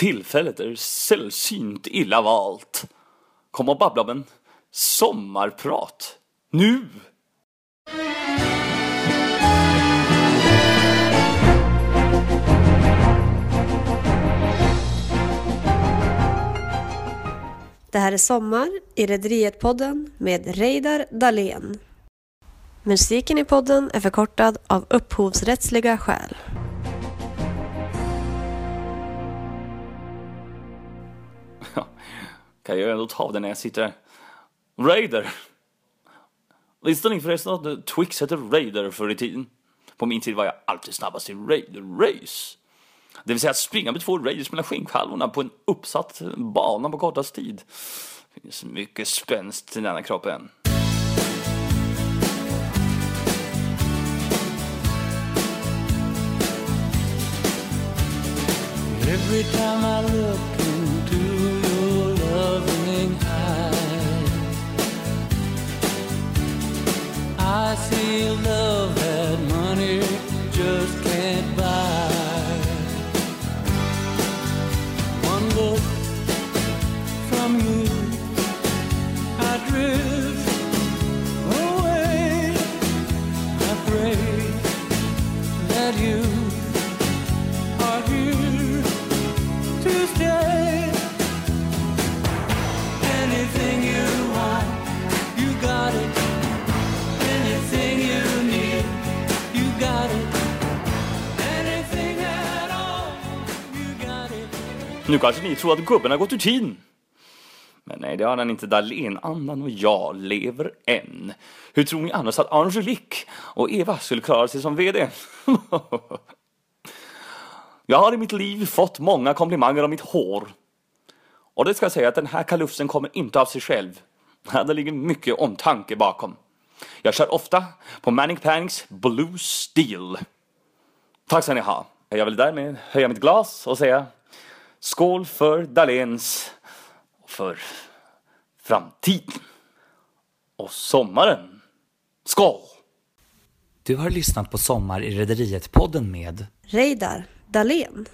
Tillfället är sällsynt illa valt. Kom och babbla om en sommarprat. Nu! Det här är Sommar i Rederiet-podden med Reidar Dahlén. Musiken i podden är förkortad av upphovsrättsliga skäl. Kan jag ändå ta den när jag sitter här. Raider! Visste ni förresten att eh, Twix hette Raider förr i tiden? På min tid var jag alltid snabbast i Raider Race. Det vill säga att springa med två Raiders mellan skinkhalvorna på en uppsatt eh, bana på kortast tid. Det finns mycket spänst i denna kroppen. Every time I look you are here to stay. Anything you want, you got it. Anything you need, you got it. Anything at all, you got it. Nu kanske ni tror att gubben har gått ur tiden. Men nej, det har han inte. Dahlén-andan och jag lever än. Hur tror ni annars att Angelique och Eva skulle klara sig som VD? jag har i mitt liv fått många komplimanger om mitt hår. Och det ska jag säga att den här kalufsen kommer inte av sig själv. Det ligger mycket omtanke bakom. Jag kör ofta på Manic Panics Blue Steel. Tack ska ni ha. Jag vill därmed höja mitt glas och säga skål för Dahléns för framtiden. Och sommaren. Skål! Du har lyssnat på Sommar i Rederiet-podden med Reidar Dahlén.